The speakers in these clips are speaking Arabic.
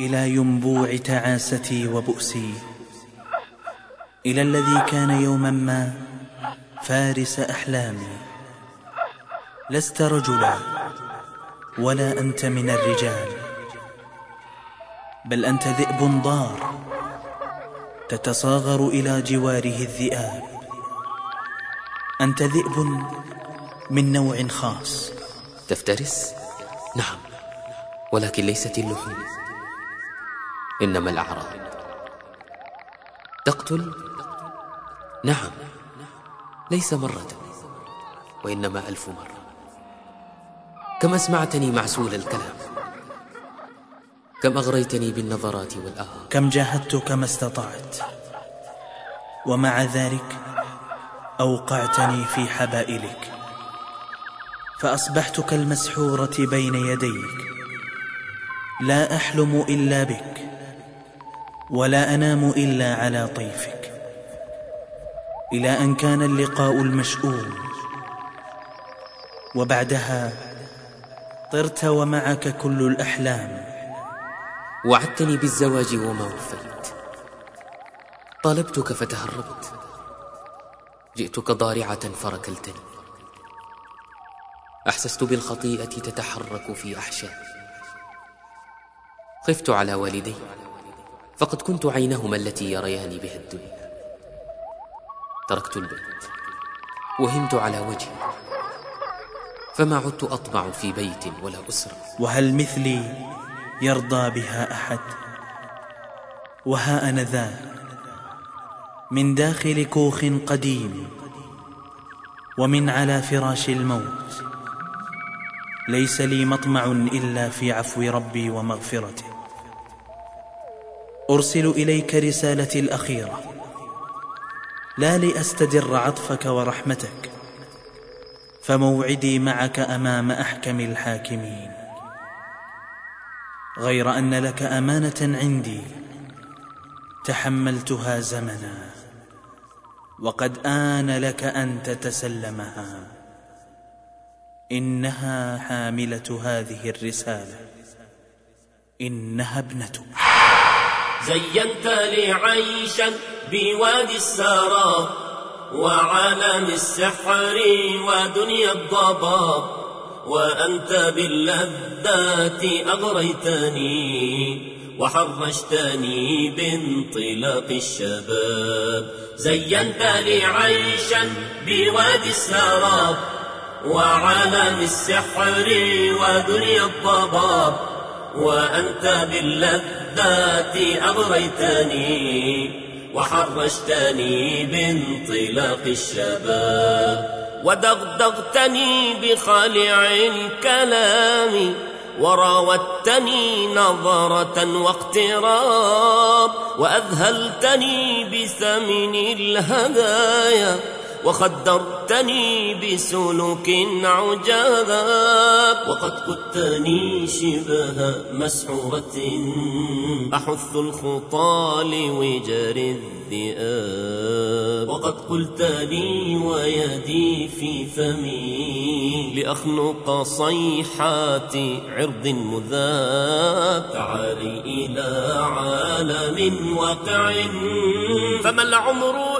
إلى ينبوع تعاستي وبؤسي. إلى الذي كان يوما ما فارس أحلامي. لست رجلا ولا أنت من الرجال. بل أنت ذئب ضار تتصاغر إلى جواره الذئاب. أنت ذئب من نوع خاص. تفترس؟ نعم ولكن ليست اللحوم. إنما الأعراض. تقتل؟ نعم. ليس مرة وإنما ألف مرة. كم أسمعتني معسول الكلام؟ كم أغريتني بالنظرات والآه كم جاهدتك ما استطعت. ومع ذلك أوقعتني في حبائلك. فأصبحت كالمسحورة بين يديك. لا أحلم إلا بك. ولا أنام إلا على طيفك. إلى أن كان اللقاء المشؤوم. وبعدها طرت ومعك كل الأحلام. وعدتني بالزواج وما وفيت طالبتك فتهربت. جئتك ضارعة فركلتني. أحسست بالخطيئة تتحرك في أحشائي خفت على والدي. فقد كنت عينهما التي يريان بها الدنيا. تركت البيت. وهمت على وجهي. فما عدت أطمع في بيت ولا أسرة. وهل مثلي يرضى بها أحد؟ وها أنا ذا من داخل كوخ قديم ومن على فراش الموت. ليس لي مطمع إلا في عفو ربي ومغفرته. أرسل إليك رسالتي الأخيرة. لا لأستدر عطفك ورحمتك فموعدي معك أمام أحكم الحاكمين. غير أن لك أمانة عندي تحملتها زمنا وقد آن لك أن تتسلمها. إنها حاملة هذه الرسالة إنها ابنتك. زينت لي عيشا بوادي السراب وعالم السحر ودنيا الضباب وأنت باللذات أغريتني وحرشتني بانطلاق الشباب. زينت لي عيشا بوادي السراب وعالم السحر ودنيا الضباب وأنت باللذات أغريتني وحرشتني بانطلاق الشباب ودغدغتني بخالع الكلام وراودتني نظرة واقتراب وأذهلتني بثمن الهدايا وخدرتني بسلوك عجاب وقد قدتني شبه مسحورة أحث الخطى لوجر الذئاب وقد قلت لي ويدي في فمي لأخنق صيحات عرض مذاب تعالي إلى عالم واقع فما العمر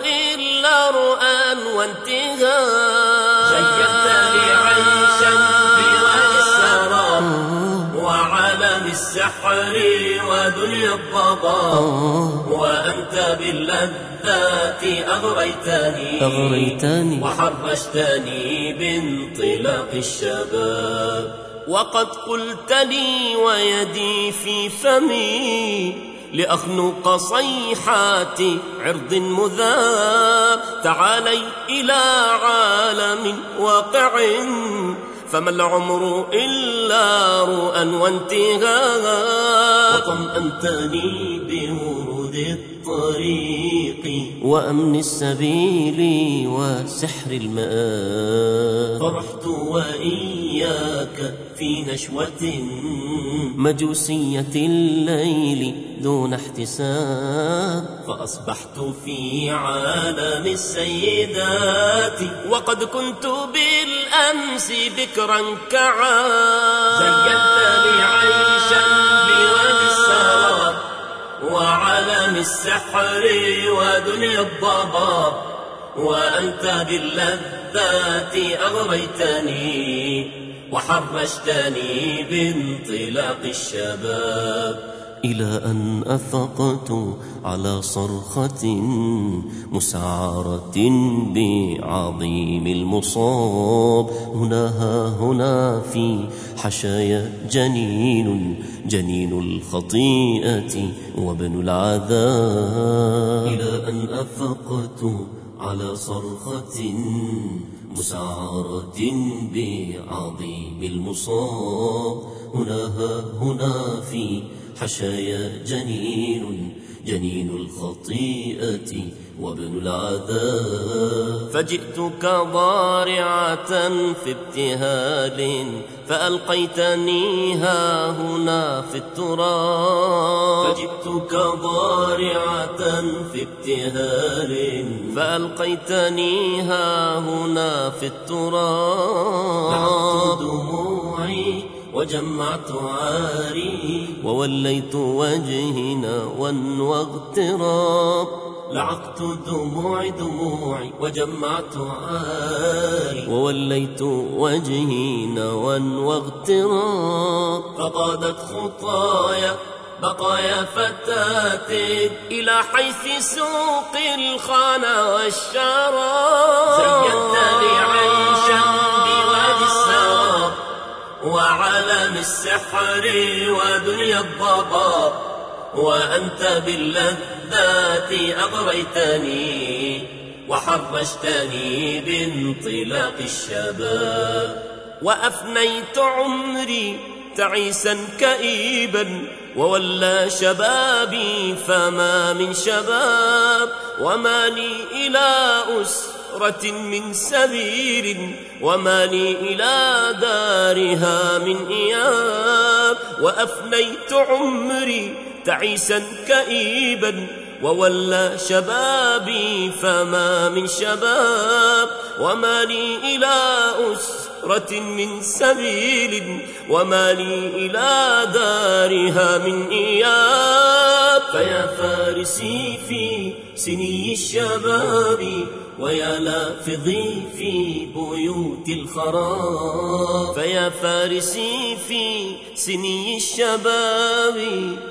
رؤى وانتهاء. زينت لي عيشا بوادي السراب وعالم السحر ودنيا الضباب وأنت باللذات أغريتني أغريتني. وحرشتني بانطلاق الشباب. وقد قلت لي ويدي في فمي لأخنق صيحات عرض مذاب تعالي إلى عالم واقع. فما العمر إلا رؤى وانتهاء وطمأنتني الطريق وأمن السبيل وسحر المآب. فرحت وإياك في نشوة. مجوسية الليل دون احتساب. فأصبحت في عالم السيدات. وقد كنت بالأمس بكرا كعاب. زينت لي عيشا عالم السحر ودنيا الضباب وأنت باللذات أغريتني وحرشتني بانطلاق الشباب إلى أن أفقت على صرخة مسعرة بعظيم المصاب. هنا هنا في حشايا جنين جنين الخطيئة وابن العذاب. إلى أن أفقت على صرخة مسعرة بعظيم المصاب. هنا هنا في حشايا جنين جنين الخطيئة وابن العذاب. فجئتك ضارعة في ابتهال فألقيتني ها هنا في التراب. فجئتك ضارعة في ابتهال فألقيتني ها هنا في التراب. دموعي وجمعت عاري ووليت وجهي نوى واغتراب لعقت دموعي دموعي وجمعت عاري. ووليت وجهي نوى واغتراب فقادت خطايا بقايا فتاة. إلى حيث سوق الخنا والشراب. السحر ودنيا الضباب وأنت باللذات أغريتني وحرشتني بانطلاق الشباب وأفنيت عمري تعيسا كئيبا وولى شبابي فما من شباب وما لي إلى أسرة من سبيل وما لي إلى دارها من إياب وأفنيت عمري تعيسا كئيبا وولى شبابي فما من شباب وما لي إلى أسرة من سبيل وما لي إلى دارها من إياب فيا فارسي في سني الشباب ويا لافظي في بيوت الخراب. فيا فارسي في سني الشباب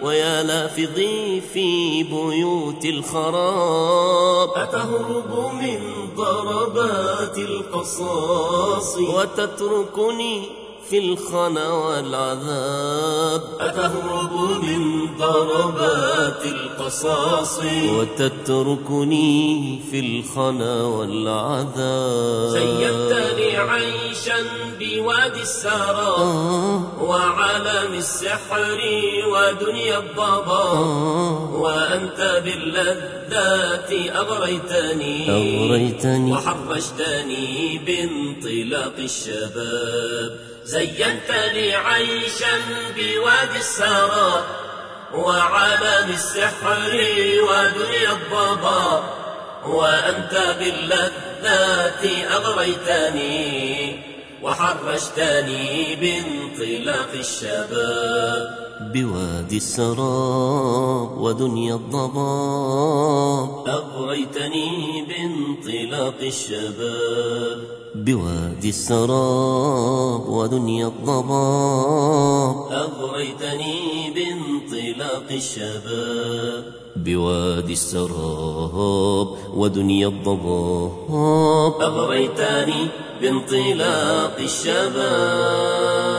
ويا لافظي في بيوت الخراب. أتهرب من ضربات القصاص وتتركني في الخنا والعذاب. أتهرب من ضربات القصاص. وتتركني في الخنا والعذاب. زينتني عيشا بوادي السراب وعالم السحر ودنيا الضباب وأنت باللذات أغريتني أغريتني وحرشتني بانطلاق الشباب. زينت لي عيشا بوادي السراب وعالم السحر ودنيا الضباب وأنت باللذات أغريتني وحرشتني بانطلاق الشباب بوادي السراب ودنيا الضباب أغريتني بانطلاق الشباب بوادي السراب ودنيا الضباب. أغريتني بانطلاق الشباب. بوادي السراب ودنيا الضباب. أغريتني بانطلاق الشباب.